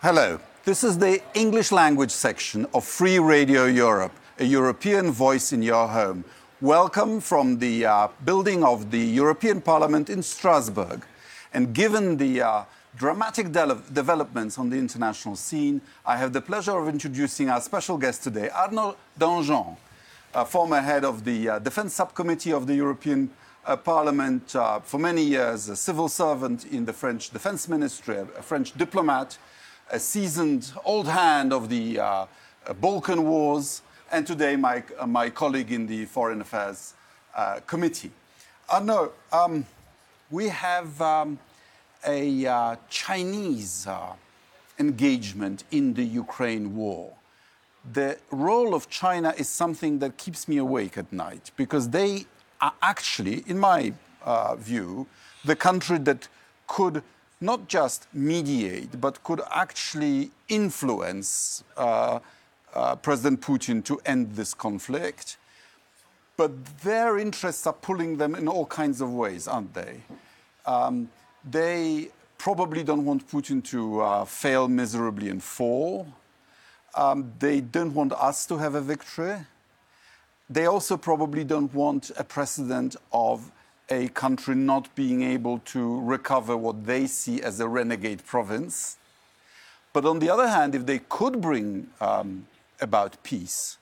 Hello, this is the English language section of Free Radio Europe, a European voice in your home. Welcome from the uh, building of the European Parliament in Strasbourg. And given the uh, dramatic de developments on the international scene, I have the pleasure of introducing our special guest today, Arnaud Danjean, a former head of the uh, Defense Subcommittee of the European uh, Parliament, uh, for many years a civil servant in the French Defense Ministry, a French diplomat, a seasoned old hand of the uh, Balkan Wars, and today my, uh, my colleague in the Foreign Affairs uh, Committee. Arnaud, um, we have um, a uh, Chinese uh, engagement in the Ukraine war. The role of China is something that keeps me awake at night because they are actually, in my uh, view, the country that could not just mediate, but could actually influence uh, uh, President Putin to end this conflict. But their interests are pulling them in all kinds of ways, aren't they? Um, they probably don't want Putin to uh, fail miserably and fall. Um, they don't want us to have a victory. They also probably don't want a precedent of a country not being able to recover what they see as a renegade province. But on the other hand, if they could bring um, about peace,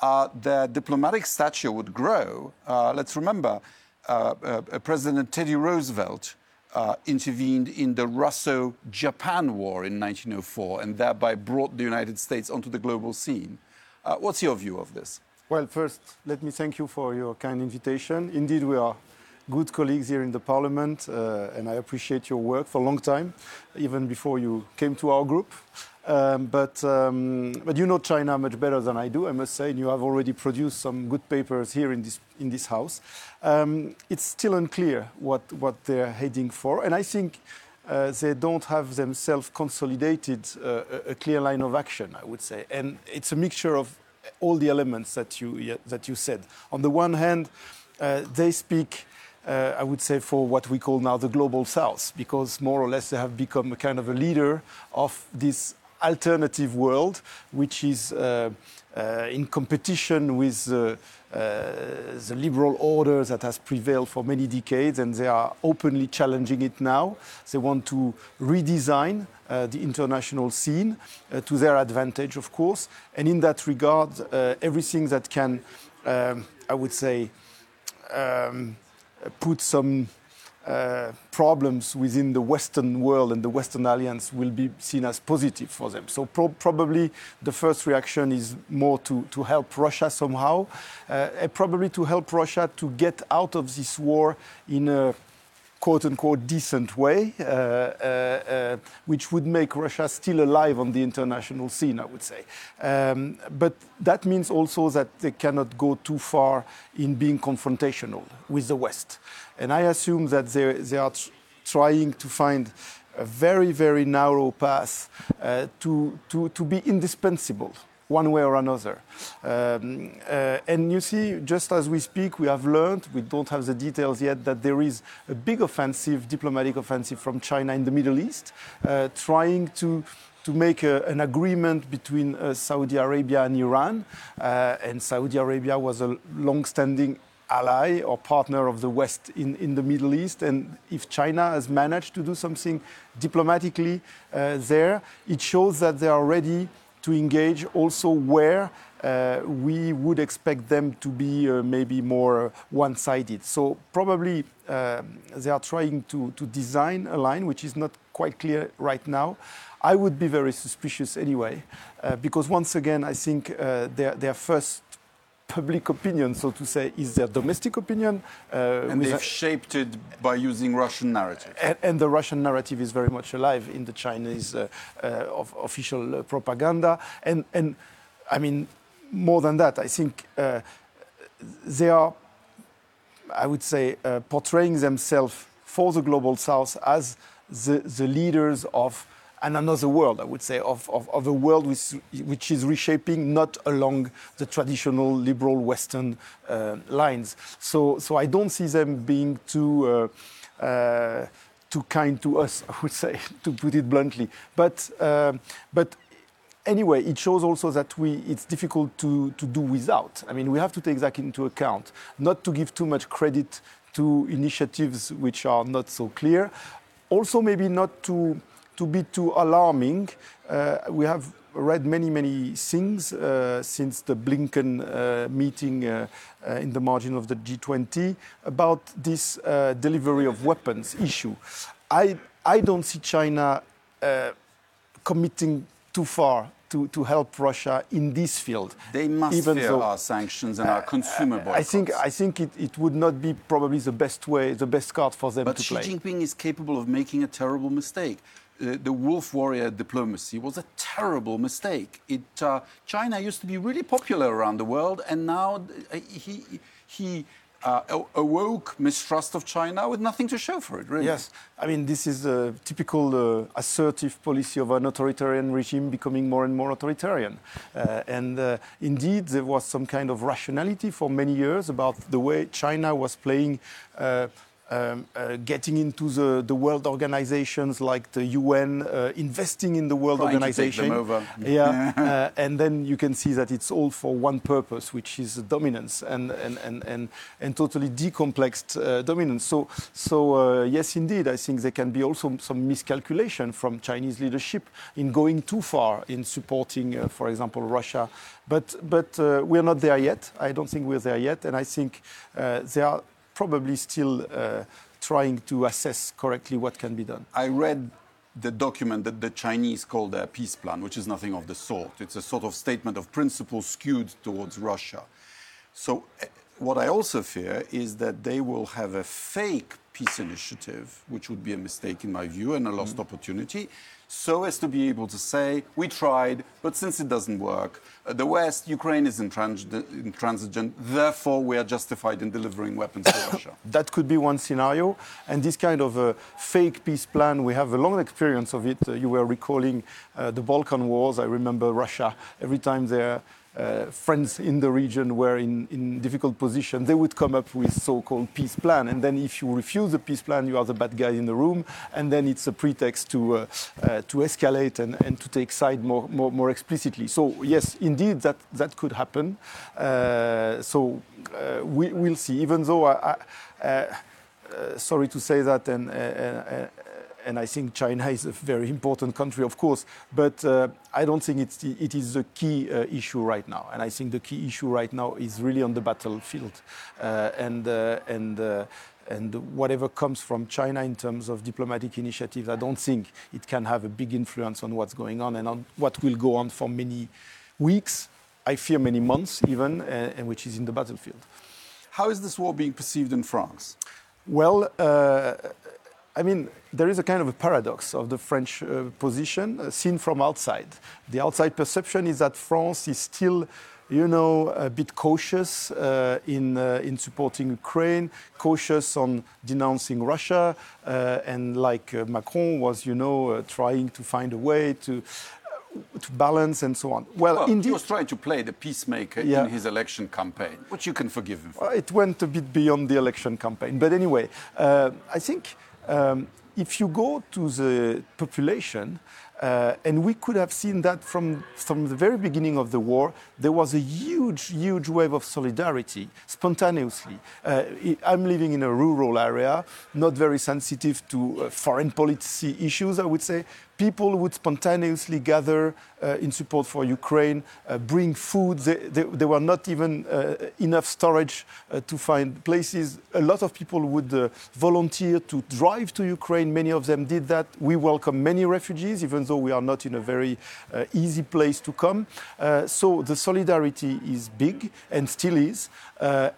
uh, their diplomatic stature would grow. Uh, let's remember, uh, uh President Teddy Roosevelt uh, intervened in the Russo Japan War in 1904 and thereby brought the United States onto the global scene. Uh, what's your view of this? Well, first, let me thank you for your kind invitation. Indeed, we are good colleagues here in the Parliament, uh, and I appreciate your work for a long time, even before you came to our group. Um, but, um, but you know China much better than I do, I must say, and you have already produced some good papers here in this, in this House. Um, it's still unclear what, what they're heading for, and I think uh, they don't have themselves consolidated uh, a, clear line of action, I would say. And it's a mixture of all the elements that you, that you said. On the one hand, uh, they speak I would say, for what we call now the global south, because more or less they have become a kind of a leader of this alternative world, which is uh, uh, in competition with uh, the liberal order that has prevailed for many decades, and they are openly challenging it now. They want to redesign uh, the international scene uh, to their advantage, of course. And in that regard, uh, everything that can, um, I would say, um, put some uh, problems within the Western world and the Western alliance will be seen as positive for them. So pro probably the first reaction is more to, to help Russia somehow, uh, and probably to help Russia to get out of this war in a quote unquote decent way, uh, uh, uh, which would make Russia still alive on the international scene, I would say. Um, but that means also that they cannot go too far in being confrontational with the West. And I assume that they, they are tr trying to find a very, very narrow path uh, to, to, to be indispensable one way or another. Um, uh, and you see, just as we speak, we have learned, we don't have the details yet, that there is a big offensive, diplomatic offensive from China in the Middle East, uh, trying to to make a, an agreement between uh, Saudi Arabia and Iran. Uh, and Saudi Arabia was a long-standing ally or partner of the West in, in the Middle East. And if China has managed to do something diplomatically uh, there, it shows that they are ready to engage also where uh, we would expect them to be uh, maybe more one-sided. So probably uh, they are trying to, to design a line which is not quite clear right now. I would be very suspicious anyway, uh, because once again, I think their first public opinion, so to say, is their domestic opinion. Uh, and they've shaped it by using Russian narrative. And, and, the Russian narrative is very much alive in the Chinese uh, uh, of official uh, propaganda. And, and I mean, more than that, I think uh, they are, I would say, uh, portraying themselves for the global south as the, the leaders of and another world, I would say, of, of, of a world which, which, is reshaping not along the traditional liberal Western uh, lines. So, so I don't see them being too, uh, uh, too kind to us, I would say, to put it bluntly. But, uh, but anyway, it shows also that we, it's difficult to, to do without. I mean, we have to take that into account, not to give too much credit to initiatives which are not so clear. Also, maybe not to, to be too alarming. Uh, we have read many, many things uh, since the Blinken uh, meeting uh, uh in the margin of the G20 about this uh, delivery of weapons issue. I, I don't see China uh, committing too far to, to help Russia in this field. They must even fear though, our sanctions and our consumer boycotts. I think, I think it, it, would not be probably the best way, the best card for them but to Xi play. Xi Jinping is capable of making a terrible mistake. Uh, the wolf warrior diplomacy was a terrible mistake. It, uh, China used to be really popular around the world, and now uh, he, he uh, awoke mistrust of China with nothing to show for it, really. Yes, I mean, this is a typical uh, assertive policy of an authoritarian regime becoming more and more authoritarian. Uh, and uh, indeed, there was some kind of rationality for many years about the way China was playing um, uh, getting into the, the world organizations like the UN, uh, investing in the world Trying organization. To take them over. Yeah, uh, and then you can see that it's all for one purpose, which is dominance and, and, and, and, and totally decomplexed uh, dominance. So, so uh, yes, indeed, I think there can be also some miscalculation from Chinese leadership in going too far in supporting, uh, for example, Russia. But, but we're not there yet. I don't think we're there yet. And I think there are probably still uh, trying to assess correctly what can be done. I read the document that the Chinese call their peace plan, which is nothing of the sort. It's a sort of statement of principle skewed towards Russia. So, uh, what I also fear is that they will have a fake peace initiative, which would be a mistake in my view and a lost mm. opportunity, so as to be able to say, we tried, but since it doesn't work, uh, the West, Ukraine is intransigent, therefore we are justified in delivering weapons to Russia. That could be one scenario. And this kind of a fake peace plan, we have a long experience of it. Uh, you were recalling uh, the Balkan Wars. I remember Russia, every time they're uh, friends in the region were in, in difficult position, they would come up with so-called peace plan. And then if you refuse the peace plan, you are the bad guy in the room. And then it's a pretext to, uh, uh, to escalate and, and to take side more, more, more explicitly. So yes, indeed, that, that could happen. Uh, so uh, we, will see, even though I, I sorry to say that, and and I think China is a very important country, of course, but uh, I don't think it's the, it is the key uh, issue right now. And I think the key issue right now is really on the battlefield. Uh, and, uh, and, uh, and whatever comes from China in terms of diplomatic initiatives, I don't think it can have a big influence on what's going on and on what will go on for many weeks, I fear many months even, uh, and which is in the battlefield. How is this war being perceived in France? Well, I mean, there is a kind of a paradox of the French uh, position uh, seen from outside. The outside perception is that France is still, you know, a bit cautious uh, in, uh, in supporting Ukraine, cautious on denouncing Russia, uh, and like uh, Macron was, you know, trying to find a way to to balance and so on. Well, well indeed, he was trying to play the peacemaker yeah. in his election campaign, which you can forgive him for. it went a bit beyond the election campaign, but anyway, I think um, if you go to the population, uh, and we could have seen that from, from the very beginning of the war, there was a huge, huge wave of solidarity spontaneously. Uh, I'm living in a rural area, not very sensitive to uh, foreign policy issues, I would say people would spontaneously gather uh, in support for Ukraine, uh, bring food. There were not even uh, enough storage uh, to find places. A lot of people would uh, volunteer to drive to Ukraine. Many of them did that. We welcome many refugees, even though we are not in a very uh, easy place to come. so the solidarity is big and still is.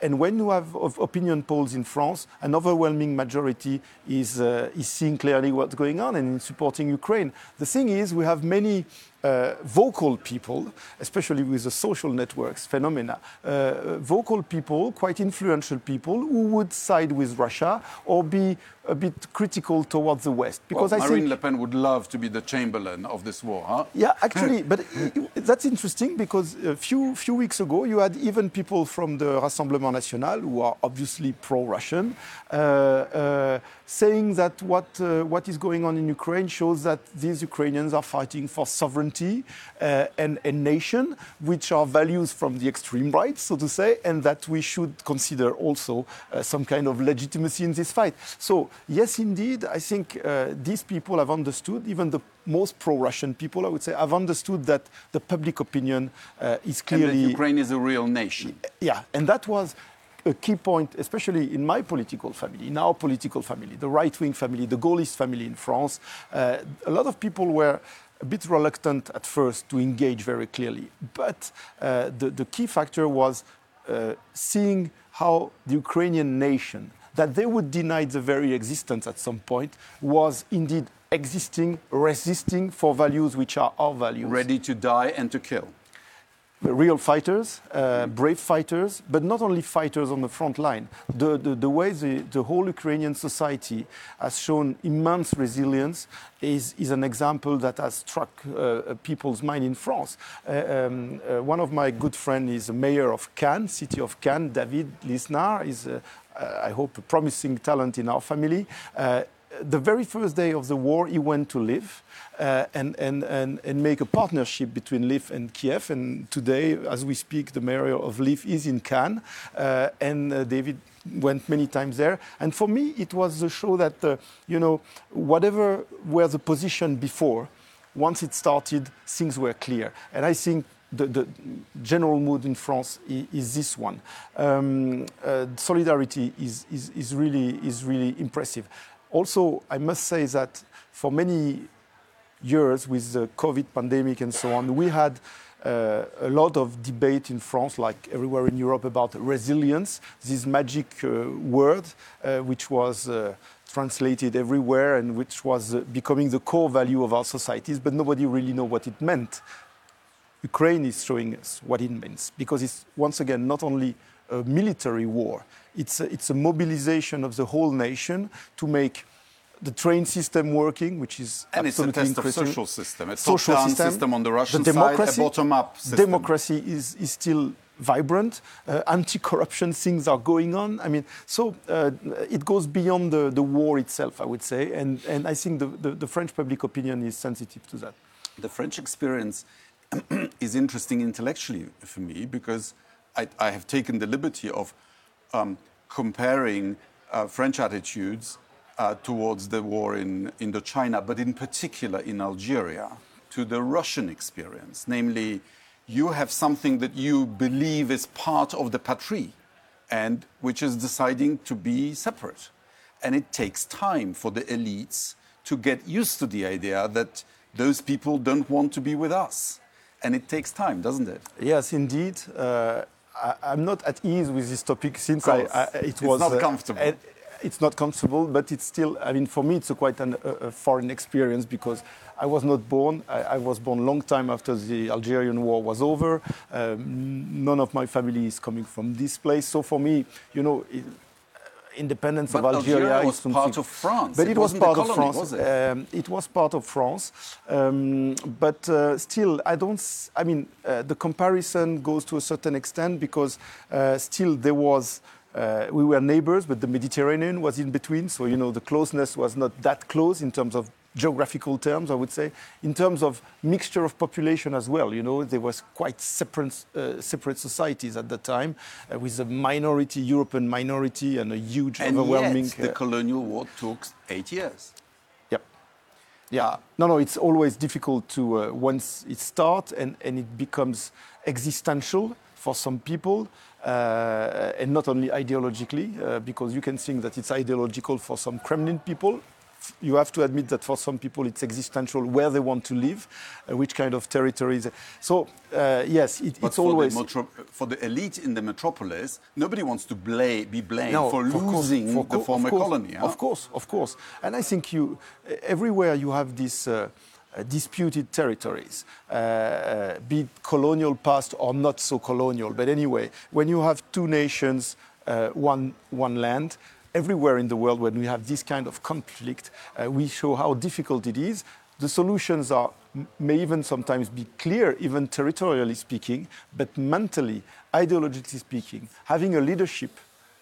and when you have opinion polls in France, an overwhelming majority is, is seeing clearly what's going on and in supporting Ukraine. The thing is, we have many uh, vocal people, especially with the social networks phenomena, uh, vocal people, quite influential people who would side with Russia or be a bit critical towards the West. Because well, I Marine think, Le Pen would love to be the Chamberlain of this war, huh? Yeah, actually, but that's interesting because a few few weeks ago you had even people from the Rassemblement National who are obviously pro-Russian. Uh, uh, saying that what, uh, what is going on in Ukraine shows that these Ukrainians are fighting for sovereignty uh, and a nation, which are values from the extreme right, so to say, and that we should consider also uh, some kind of legitimacy in this fight. So, yes, indeed, I think uh, these people have understood, even the most pro-Russian people, I would say, have understood that the public opinion uh, is clearly... And that Ukraine is a real nation. Yeah, and that was a key point, especially in my political family, in our political family, the right wing family, the Gaullist family in France. Uh, a lot of people were a bit reluctant at first to engage very clearly. But uh, the, the, key factor was uh, seeing how the Ukrainian nation, that they would deny the very existence at some point, was indeed existing, resisting for values which are our values. Ready to die and to kill real fighters, uh, brave fighters, but not only fighters on the front line. The, the, the way the, the, whole Ukrainian society has shown immense resilience is, is an example that has struck uh, people's mind in France. Uh, um, uh, one of my good friends is the mayor of Cannes, city of Cannes, David Lisnard, is, uh, I hope, a promising talent in our family uh, the very first day of the war, he went to live uh, and, and, and, and make a partnership between Lviv and Kiev. And today, as we speak, the mayor of Lviv is in Cannes, uh, and uh, David went many times there. And for me, it was a show that, uh, you know, whatever were the position before, once it started, things were clear. And I think the, the, general mood in France is, is this one. Um, uh, solidarity is, is, is, really, is really impressive. Also, I must say that for many years with the COVID pandemic and so on, we had uh, a lot of debate in France, like everywhere in Europe, about resilience, this magic uh, word, uh, which was uh, translated everywhere and which was uh, becoming the core value of our societies, but nobody really knew what it meant. Ukraine is showing us what it means, because it's, once again, not only a military war, it's a, it's a mobilization of the whole nation to make the train system working, which is and absolutely it's a test of social system. It's social system, system on the Russian the democracy, side, a bottom-up system. Democracy is, is still vibrant. Uh, anti-corruption things are going on. I mean, so uh, it goes beyond the, the war itself, I would say, and, and I think the, the, the French public opinion is sensitive to that. The French experience is interesting intellectually for me because I, I have taken the liberty of um, comparing uh, French attitudes uh, towards the war in Indochina, but in particular in Algeria, to the Russian experience. Namely, you have something that you believe is part of the patrie and which is deciding to be separate. And it takes time for the elites to get used to the idea that those people don't want to be with us. And it takes time, doesn't it? Yes, indeed. Uh, I, am not at ease with this topic since I, I, it was not uh, comfortable it's not comfortable, but it's still, I mean, for me, it's a quite an, a, a, foreign experience because I was not born. I, I, was born long time after the Algerian war was over. Um, none of my family is coming from this place. So for me, you know, it, independence but of Algeria, Algeria was part of France. But it, it was part colony, of France. Was it? Um, it? was part of France. Um, but uh, still, I don't. I mean, uh, the comparison goes to a certain extent because uh, still there was uh, we were neighbors, but the Mediterranean was in between. So, you know, the closeness was not that close in terms of geographical terms, I would say. In terms of mixture of population as well, you know, there was quite separate, uh, separate societies at the time, uh, with a minority, European minority, and a huge, and overwhelming. Yet the uh, colonial war took eight years. Yep. Yeah. No, no, it's always difficult to, uh, once it starts and, and it becomes existential for some people, uh, and not only ideologically, uh, because you can think that it's ideological for some Kremlin people. You have to admit that for some people it's existential where they want to live, uh, which kind of territories. So, uh, yes, it, it's for always. The for the elite in the metropolis, nobody wants to be blamed no, for, for losing for the former of course, colony. Huh? Of course, of course. And I think you, everywhere you have this. Uh, uh, disputed territories, uh, uh, be it colonial past or not so colonial. But anyway, when you have two nations, uh, one, one land, everywhere in the world, when we have this kind of conflict, uh, we show how difficult it is. The solutions are may even sometimes be clear, even territorially speaking, but mentally, ideologically speaking, having a leadership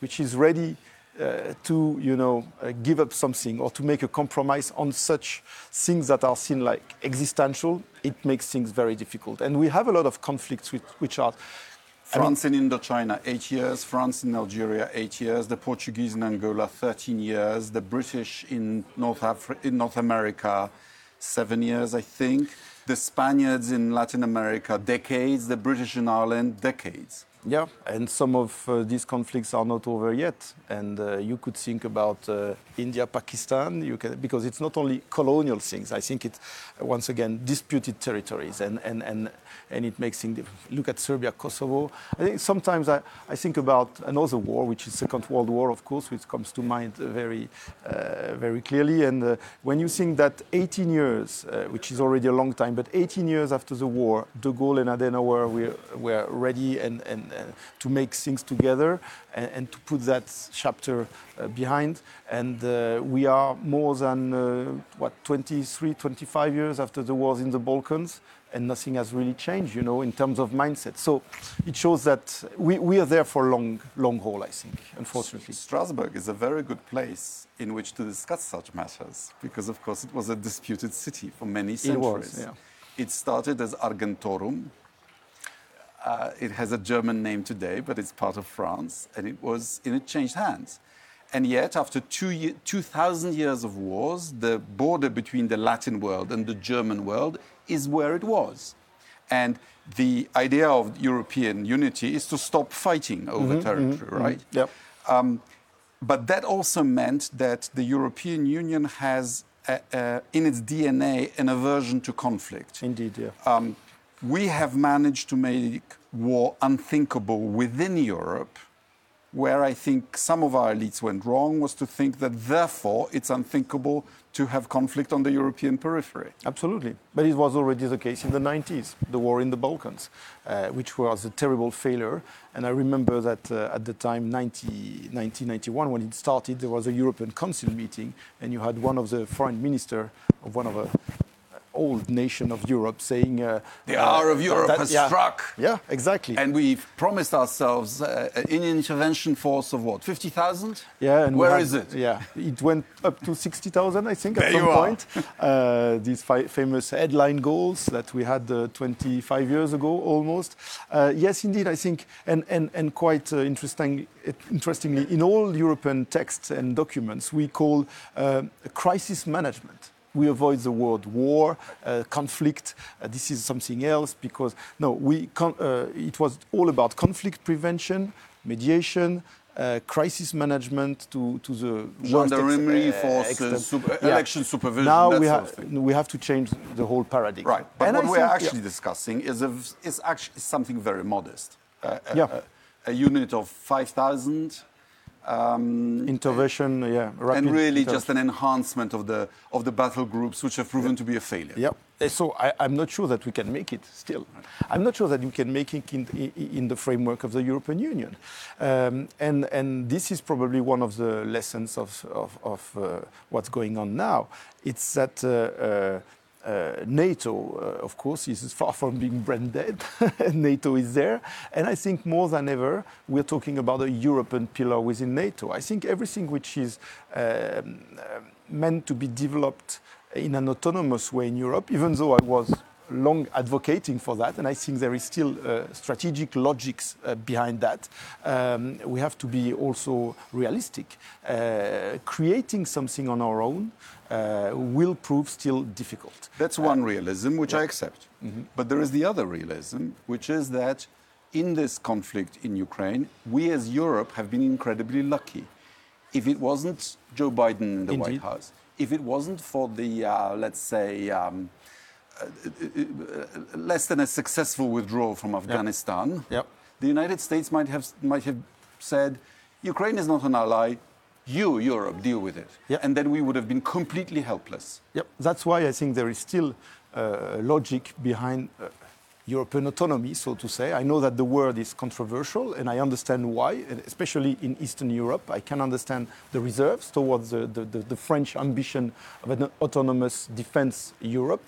which is ready uh, to you know uh, give up something or to make a compromise on such things that are seen like existential it makes things very difficult and we have a lot of conflicts which, which are France I mean, in Indochina, eight years. France in Algeria, eight years. The Portuguese in Angola, 13 years. The British in North, Afri in North America, seven years, I think. The Spaniards in Latin America, decades. The British in Ireland, decades. Yeah, and some of uh, these conflicts are not over yet. And uh, you could think about uh, India, Pakistan, you can, because it's not only colonial things. I think it's, once again, disputed territories. And, and, and, and it makes things Look at Serbia, Kosovo. I think sometimes I, I think about another war, which is Second World War, of course, which comes to mind very, uh, very clearly. And uh, when you think that 18 years, uh, which is already a long time, but 18 years after the war, De Gaulle and Adenauer were, were ready and, and uh, to make things together and, and, to put that chapter uh, behind. And uh, we are more than, what, 23, 25 years after the wars in the Balkans and nothing has really changed, you know, in terms of mindset. So it shows that we, we are there for long, long haul, I think, unfortunately. Strasbourg is a very good place in which to discuss such matters because, of course, it was a disputed city for many centuries. It was, yeah. It started as Argentoratum, uh, it has a German name today, but it's part of France, and it was and it changed hands. And yet, after two 2,000 years of wars, the border between the Latin world and the German world is where it was. And the idea of European unity is to stop fighting over mm -hmm, territory, mm -hmm, right? Mm -hmm, yep. um, but that also meant that the European Union has, a, a, in its DNA, an aversion to conflict. Indeed, yeah. Um, we have managed to make war unthinkable within Europe. Where I think some of our elites went wrong was to think that therefore it's unthinkable to have conflict on the European periphery. Absolutely. But it was already the case in the 90s, the war in the Balkans, uh, which was a terrible failure. And I remember that uh, at the time, 90, 1991, when it started, there was a European Council meeting, and you had one of the foreign minister of one of the old nation of Europe saying uh, the hour of Europe that, has yeah, struck. Yeah, exactly. And we've promised ourselves uh, an intervention force of what, 50,000? Yeah, and where had, is it? Yeah, it went up to 60,000, I think, there at some point. Uh, these famous headline goals that we had uh, 25 years ago almost. Uh, yes, indeed, I think, and, and, and quite uh, interesting, interestingly, in all European texts and documents, we call crisis management we avoid the word war, uh, conflict. Uh, this is something else because no, we uh, it was all about conflict prevention, mediation. Uh, crisis management to, to the gendarmerie uh, forces, super, yeah. election supervision. Now we, ha we have to change the whole paradigm. Right, but and what we're actually yeah. discussing is, a, is actually something very modest. Uh, yeah. a, a unit of 5,000 um, intervention, yeah, and really just an enhancement of the of the battle groups, which have proven to be a failure. Yeah. Eh, so I, am not sure that we can make it still. I'm not sure that we can make it in, in the framework of the European Union. Um, and, and this is probably one of the lessons of, of, of uh, what's going on now. It's that uh, uh, uh, NATO, uh, of course, is far from being brand dead. NATO is there. And I think more than ever, we're talking about a European pillar within NATO. I think everything which is um, uh, meant to be developed in an autonomous way in Europe, even though I was long advocating for that, and I think there is still uh, strategic logics uh, behind that. Um, we have to be also realistic. Uh, creating something on our own will prove still difficult. That's one realism, which. I accept. Mm -hmm. But there is the other realism, which is that in this conflict in Ukraine, we as Europe have been incredibly lucky. If it wasn't Joe Biden in the Indeed. White House, if it wasn't for the, uh, let's say, um, uh, uh, less than a successful withdrawal from Afghanistan, yep. Yep. the United States might have, might have said, Ukraine is not an ally, you, Europe, deal with it. Yep. And then we would have been completely helpless. Yep. That's why I think there is still uh, logic behind uh, European autonomy, so to say. I know that the word is controversial, and I understand why, especially in Eastern Europe. I can understand the reserves towards the, the, the, the French ambition of an autonomous defense Europe,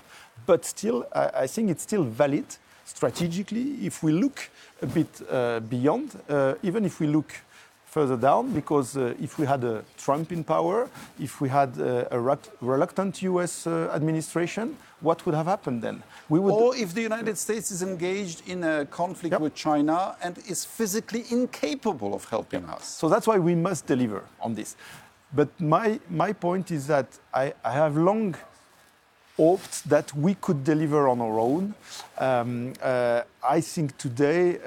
but still, I, I think it's still valid strategically if we look a bit uh, beyond, uh, even if we look further down because uh, if we had a Trump in power, if we had uh, a reluctant US uh, administration, what would have happened then? We would or if the United States is engaged in a conflict yep. with China and is physically incapable of helping yep. us. So that's why we must deliver on this. But my, my point is that I, I have long hoped that we could deliver on our own. Um, uh, I think today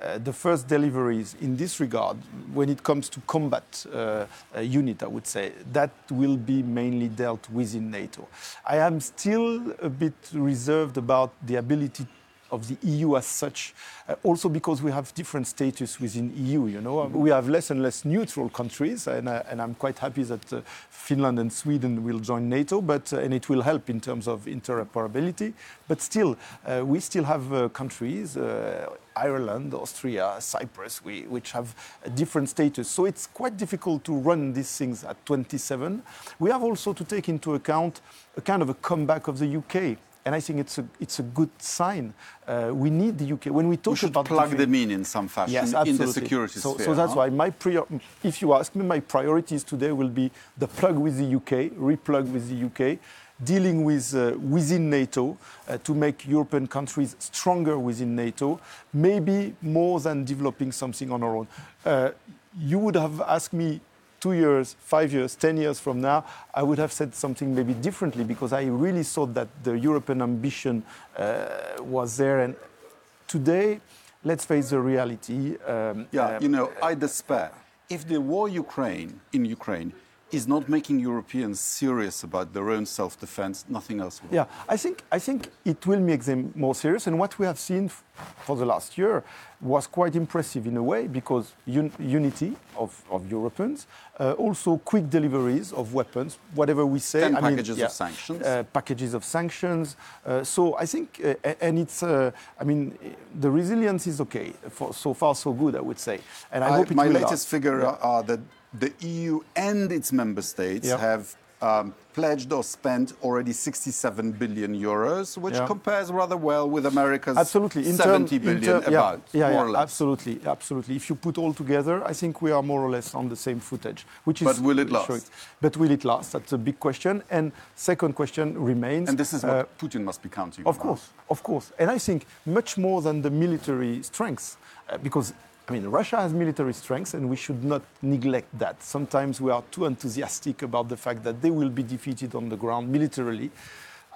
uh, the first deliveries in this regard, when it comes to combat uh, unit, I would say, that will be mainly dealt within NATO. I am still a bit reserved about the ability of the EU as such, uh, also because we have different status within EU. You know, we have less and less neutral countries, and, uh, and I'm quite happy that uh, Finland and Sweden will join NATO, but uh, and it will help in terms of interoperability. But still, uh, we still have uh, countries. Ireland, Austria, Cyprus, we, which have a different status. So it's quite difficult to run these things at 27. We have also to take into account a kind of a comeback of the UK and I think it's a, it's a good sign. Uh, we need the UK. When we talk we should about plug them in in some fashion yes, in the security so, sphere. So that's huh? why my prior, if you ask me, my priorities today will be the plug with the UK, replug with the UK, dealing with uh, within NATO uh, to make European countries stronger within NATO, maybe more than developing something on our own. Uh, you would have asked me two years, five years, ten years from now, I would have said something maybe differently because I really thought that the European ambition uh, was there. And today, let's face the reality. Um, yeah, um, you know, I despair. If the war Ukraine in Ukraine is not making Europeans serious about their own self-defense, nothing else will. Yeah, I think, I think it will make them more serious. And what we have seen for the last year was quite impressive in a way because un unity of, of Europeans, uh, also quick deliveries of weapons, whatever we say. Ten I packages mean, yeah, of sanctions. Uh, packages of sanctions. Uh, so I think, uh, and it's, uh, I mean, the resilience is okay. For, so far, so good, I would say. And I, I hope it My latest figure yeah. are that the EU and its member states yeah. have um, pledged or spent already 67 billion euros, which yeah. compares rather well with America's absolutely. In 70 term, billion ter- about, yeah, more or less. Absolutely, absolutely. If you put all together, I think we are more or less on the same footage. Which is but will it last? But will it last? That's a big question. And second question remains. And this is what uh, Putin must be counting Of course, of course. And I think much more than the military strengths, uh, because I mean, Russia has military strengths, and we should not neglect that. Sometimes we are too enthusiastic about the fact that they will be defeated on the ground militarily.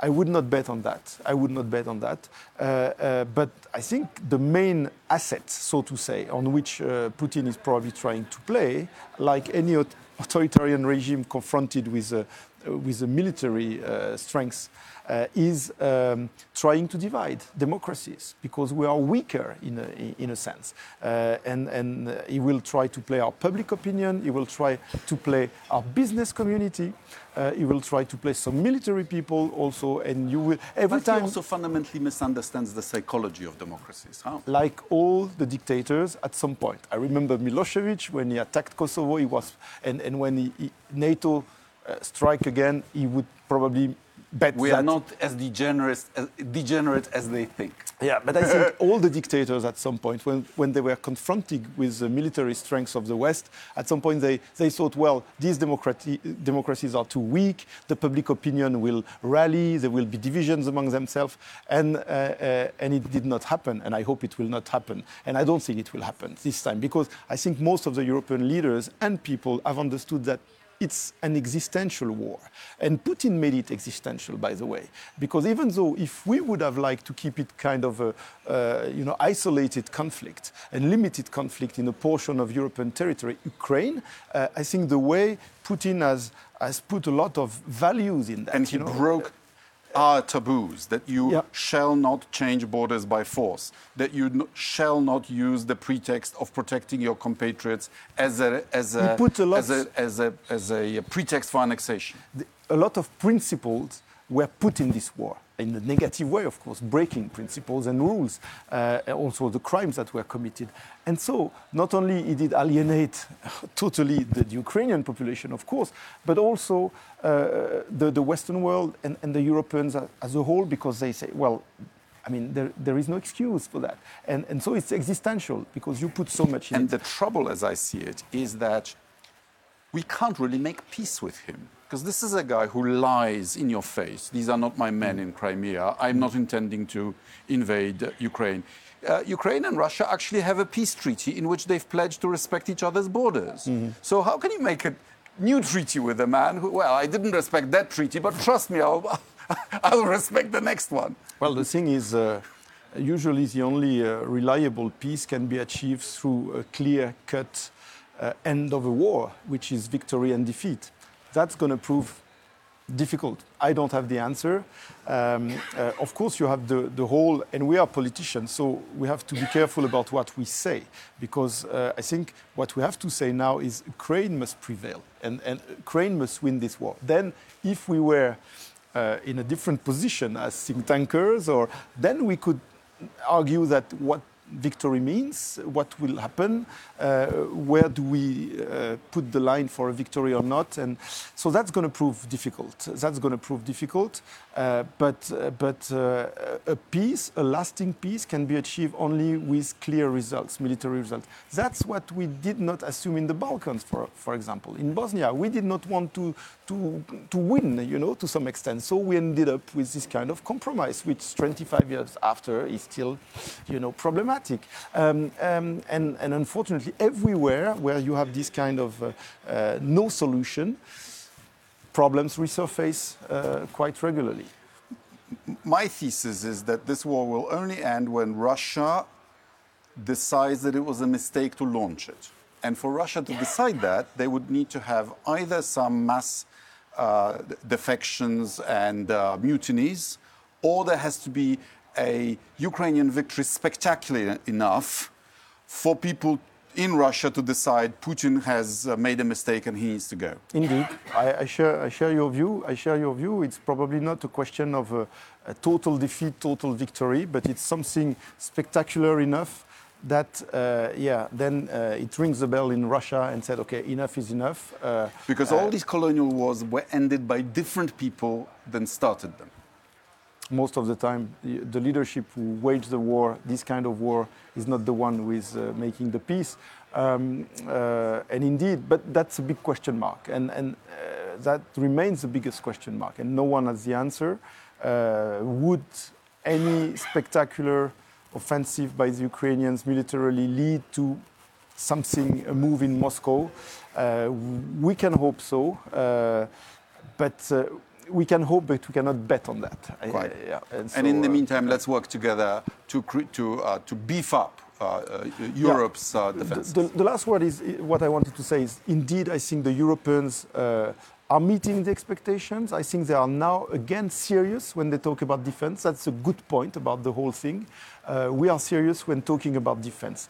I would not bet on that. I would not bet on that. Uh, uh, but I think the main asset, so to say, on which uh, Putin is probably trying to play, like any authoritarian regime confronted with, uh, with the military uh, strength, uh, is um, trying to divide democracies because we are weaker in a, in a sense. Uh, and and uh, he will try to play our public opinion, he will try to play our business community, uh, he will try to play some military people also, and you will every but time. He also fundamentally misunderstands the psychology of democracies. How? Like all the dictators, at some point. I remember Milosevic when he attacked Kosovo. He was, and and when he, he, NATO uh, strike again, he would probably bet we are not as degenerate as, degenerate as they think. Yeah, but I think all the dictators at some point, when, when they were confronted with the military strengths of the West, at some point they, they thought, well, these democracies are too weak, the public opinion will rally, there will be divisions among themselves, and, uh, uh, and it did not happen, and I hope it will not happen. And I don't think it will happen this time, because I think most of the European leaders and people have understood that it's an existential war. And Putin made it existential, by the way, because even though if we would have liked to keep it kind of a uh, you know, isolated conflict and limited conflict in a portion of European territory, Ukraine, uh, I think the way Putin has, has put a lot of values in that. And he you know, broke are taboos that you yeah. shall not change borders by force, that you shall not use the pretext of protecting your compatriots as a, as a, a as, a, as, a, as a pretext for annexation. a lot of principles were put in this war in a negative way, of course, breaking principles and rules, uh, also the crimes that were committed. And so, not only he did alienate totally the, the Ukrainian population, of course, but also uh, the, the, Western world and, and, the Europeans as a whole, because they say, well, I mean, there, there is no excuse for that. And, and so it's existential because you put so much in and it. And the trouble, as I see it, is that we can't really make peace with him. Because this is a guy who lies in your face. These are not my men in Crimea. I'm not intending to invade Ukraine. Uh, Ukraine and Russia actually have a peace treaty in which they've pledged to respect each other's borders. Mm -hmm. So, how can you make a new treaty with a man who, well, I didn't respect that treaty, but trust me, I'll, I'll respect the next one? Well, the thing is, uh, usually the only uh, reliable peace can be achieved through a clear cut uh, end of a war, which is victory and defeat. That's going to prove difficult. I don't have the answer. Um, uh, of course, you have the, the whole, and we are politicians, so we have to be careful about what we say, because uh, I think what we have to say now is Ukraine must prevail, and, and Ukraine must win this war. Then, if we were uh, in a different position as think tankers, or then we could argue that what victory means, what will happen, uh, where do we uh, put the line for a victory or not, and so that's going to prove difficult. That's going to prove difficult, uh, but uh, but uh, a peace, a lasting peace, can be achieved only with clear results, military results. That's what we did not assume in the Balkans, for for example. In Bosnia, we did not want to to to win, you know, to some extent. So we ended up with this kind of compromise, which 25 years after is still, you know, problematic. Um, um, and, and, unfortunately, everywhere where you have this kind of uh, uh, no solution, problems resurface uh, quite regularly. My thesis is that this war will only end when Russia decides that it was a mistake to launch it. And for Russia to decide that, they would need to have either some mass uh, defections and uh, mutinies, or there has to be a Ukrainian victory spectacular enough for people in Russia to decide Putin has uh, made a mistake and he needs to go. Indeed, I, I, share, I share your view. I share your view. It's probably not a question of a, a total defeat, total victory, but it's something spectacular enough that, uh, yeah, then uh, it rings the bell in Russia and said, okay, enough is enough. Uh, because all uh, these colonial wars were ended by different people than started them most of the time, the, leadership who waged the war, this kind of war, is not the one who is uh, making the peace. Um, uh, and indeed, but that's a big question mark, and, and uh, that remains the biggest question mark, and no one has the answer. Uh, would any spectacular offensive by the Ukrainians militarily lead to something, a move in Moscow? Uh, we can hope so, uh, but we can hope, but we cannot bet on that. Quite. yeah. And, so, and, in the uh, meantime, let's work together to to uh, to beef up uh, uh Europe's yeah. defense. The, the, the, last word is what I wanted to say is indeed I think the Europeans are meeting the expectations. I think they are now again serious when they talk about defense. That's a good point about the whole thing. Uh, we are serious when talking about defense.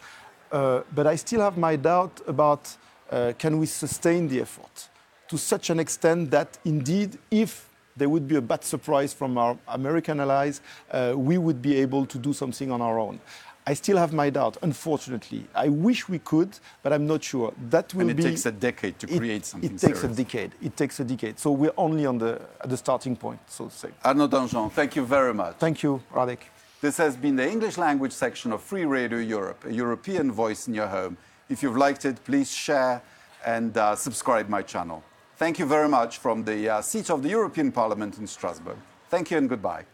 Uh, but I still have my doubt about uh, can we sustain the effort to such an extent that indeed if there would be a bad surprise from our American allies, uh, we would be able to do something on our own. I still have my doubt, unfortunately. I wish we could, but I'm not sure. That will and it be. Takes a decade to create it, something. It takes serious. a decade. It takes a decade. So we're only on the at the starting point, so to say. Arnaud Danjean, thank you very much. Thank you, Radek. This has been the English language section of Free Radio Europe, a European voice in your home. If you've liked it, please share and uh, subscribe my channel. Thank you very much from the uh, seat of the European Parliament in Strasbourg. Thank you and goodbye.